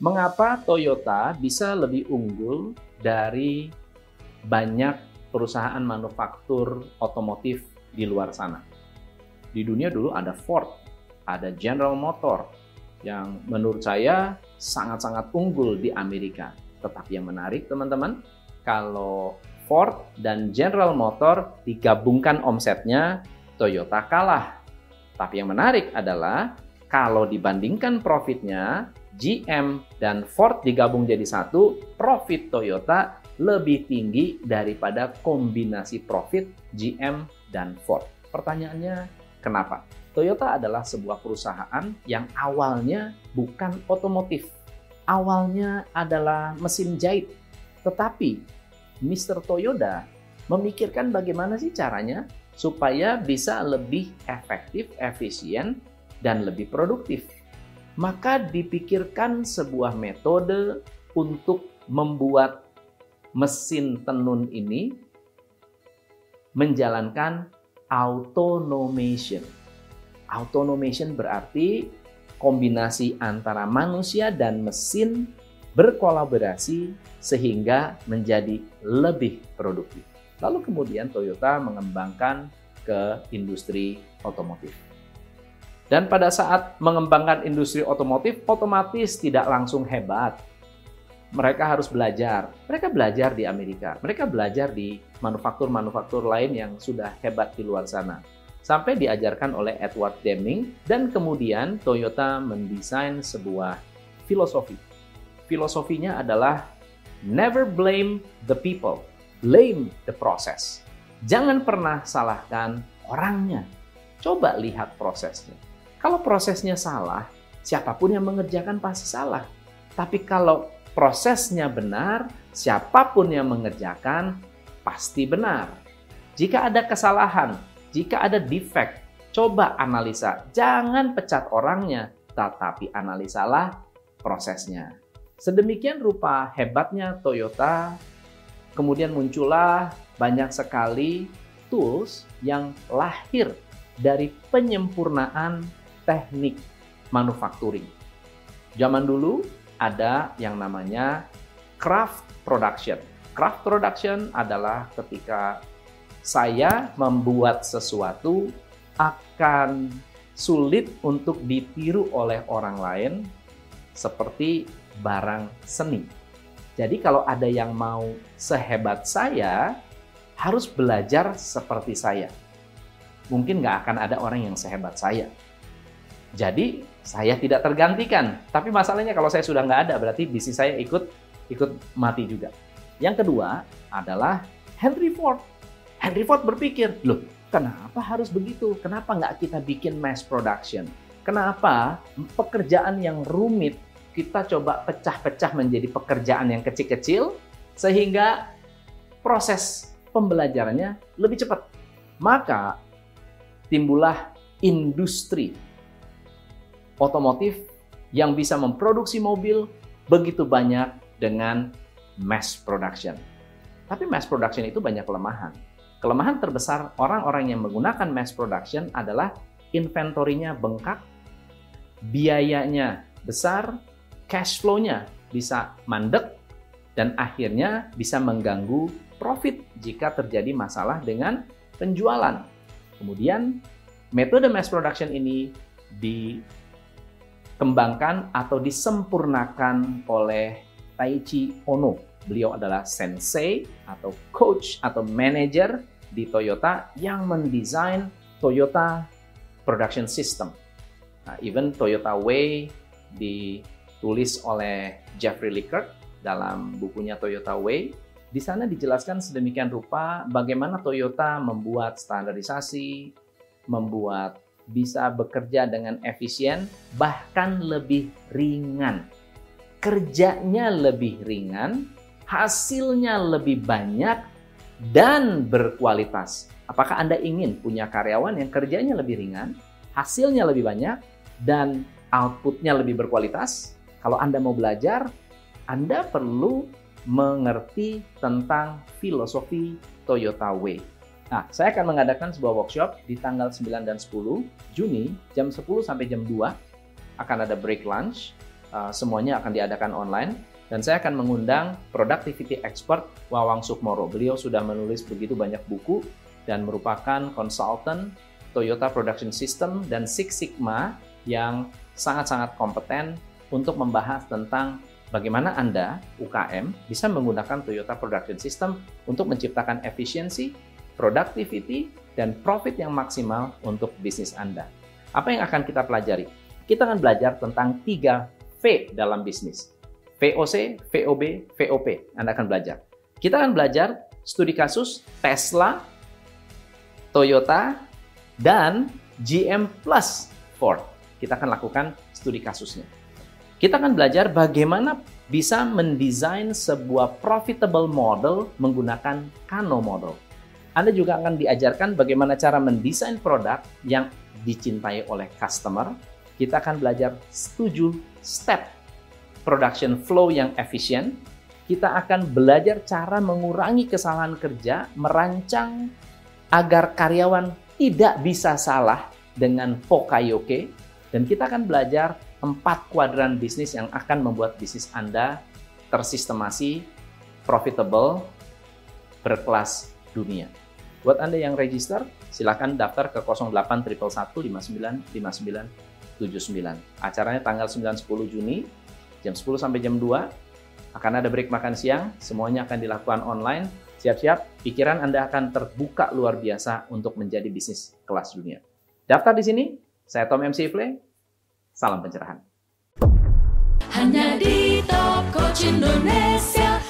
Mengapa Toyota bisa lebih unggul dari banyak perusahaan manufaktur otomotif di luar sana? Di dunia dulu ada Ford, ada General Motor, yang menurut saya sangat-sangat unggul di Amerika. Tetapi yang menarik teman-teman, kalau Ford dan General Motor digabungkan omsetnya, Toyota kalah. Tapi yang menarik adalah kalau dibandingkan profitnya, GM dan Ford digabung jadi satu, profit Toyota lebih tinggi daripada kombinasi profit GM dan Ford. Pertanyaannya, kenapa? Toyota adalah sebuah perusahaan yang awalnya bukan otomotif. Awalnya adalah mesin jahit. Tetapi Mr. Toyota memikirkan bagaimana sih caranya supaya bisa lebih efektif, efisien, dan lebih produktif maka dipikirkan sebuah metode untuk membuat mesin tenun ini menjalankan automation. Automation berarti kombinasi antara manusia dan mesin berkolaborasi sehingga menjadi lebih produktif. Lalu kemudian Toyota mengembangkan ke industri otomotif. Dan pada saat mengembangkan industri otomotif, otomatis tidak langsung hebat. Mereka harus belajar. Mereka belajar di Amerika. Mereka belajar di manufaktur-manufaktur lain yang sudah hebat di luar sana. Sampai diajarkan oleh Edward Deming dan kemudian Toyota mendesain sebuah filosofi. Filosofinya adalah never blame the people, blame the process. Jangan pernah salahkan orangnya. Coba lihat prosesnya kalau prosesnya salah, siapa pun yang mengerjakan pasti salah. Tapi kalau prosesnya benar, siapa pun yang mengerjakan pasti benar. Jika ada kesalahan, jika ada defect, coba analisa. Jangan pecat orangnya, tetapi analisalah prosesnya. Sedemikian rupa hebatnya Toyota, kemudian muncullah banyak sekali tools yang lahir dari penyempurnaan teknik manufacturing. Zaman dulu ada yang namanya craft production. Craft production adalah ketika saya membuat sesuatu akan sulit untuk ditiru oleh orang lain seperti barang seni. Jadi kalau ada yang mau sehebat saya, harus belajar seperti saya. Mungkin nggak akan ada orang yang sehebat saya. Jadi saya tidak tergantikan. Tapi masalahnya kalau saya sudah nggak ada, berarti bisnis saya ikut ikut mati juga. Yang kedua adalah Henry Ford. Henry Ford berpikir, loh kenapa harus begitu? Kenapa nggak kita bikin mass production? Kenapa pekerjaan yang rumit kita coba pecah-pecah menjadi pekerjaan yang kecil-kecil sehingga proses pembelajarannya lebih cepat. Maka timbullah industri otomotif yang bisa memproduksi mobil begitu banyak dengan mass production. Tapi mass production itu banyak kelemahan. Kelemahan terbesar orang-orang yang menggunakan mass production adalah inventorinya bengkak, biayanya besar, cash flow-nya bisa mandek, dan akhirnya bisa mengganggu profit jika terjadi masalah dengan penjualan. Kemudian, metode mass production ini di dikembangkan atau disempurnakan oleh Taichi Ono. Beliau adalah sensei atau coach atau manager di Toyota yang mendesain Toyota Production System. Nah, even Toyota Way ditulis oleh Jeffrey Lickert dalam bukunya Toyota Way. Di sana dijelaskan sedemikian rupa bagaimana Toyota membuat standarisasi, membuat bisa bekerja dengan efisien, bahkan lebih ringan. Kerjanya lebih ringan, hasilnya lebih banyak, dan berkualitas. Apakah Anda ingin punya karyawan yang kerjanya lebih ringan, hasilnya lebih banyak, dan outputnya lebih berkualitas? Kalau Anda mau belajar, Anda perlu mengerti tentang filosofi Toyota Way. Nah, saya akan mengadakan sebuah workshop di tanggal 9 dan 10 Juni jam 10 sampai jam 2 akan ada break lunch uh, semuanya akan diadakan online dan saya akan mengundang productivity expert Wawang Sukmoro. Beliau sudah menulis begitu banyak buku dan merupakan konsultan Toyota Production System dan Six Sigma yang sangat-sangat kompeten untuk membahas tentang bagaimana Anda, UKM, bisa menggunakan Toyota Production System untuk menciptakan efisiensi, productivity, dan profit yang maksimal untuk bisnis Anda. Apa yang akan kita pelajari? Kita akan belajar tentang 3 V dalam bisnis. VOC, VOB, VOP. Anda akan belajar. Kita akan belajar studi kasus Tesla, Toyota, dan GM Plus Ford. Kita akan lakukan studi kasusnya. Kita akan belajar bagaimana bisa mendesain sebuah profitable model menggunakan Kano model. Anda juga akan diajarkan bagaimana cara mendesain produk yang dicintai oleh customer. Kita akan belajar 7 step production flow yang efisien, kita akan belajar cara mengurangi kesalahan kerja, merancang agar karyawan tidak bisa salah dengan Pokayoke, dan kita akan belajar empat kuadran bisnis yang akan membuat bisnis Anda tersistemasi, profitable, berkelas dunia. Buat Anda yang register, silakan daftar ke 08 111 59 5979. Acaranya tanggal 9-10 Juni jam 10 sampai jam 2 akan ada break makan siang, semuanya akan dilakukan online. Siap-siap, pikiran Anda akan terbuka luar biasa untuk menjadi bisnis kelas dunia. Daftar di sini, saya Tom MC Play, salam pencerahan. Hanya di Top Coach Indonesia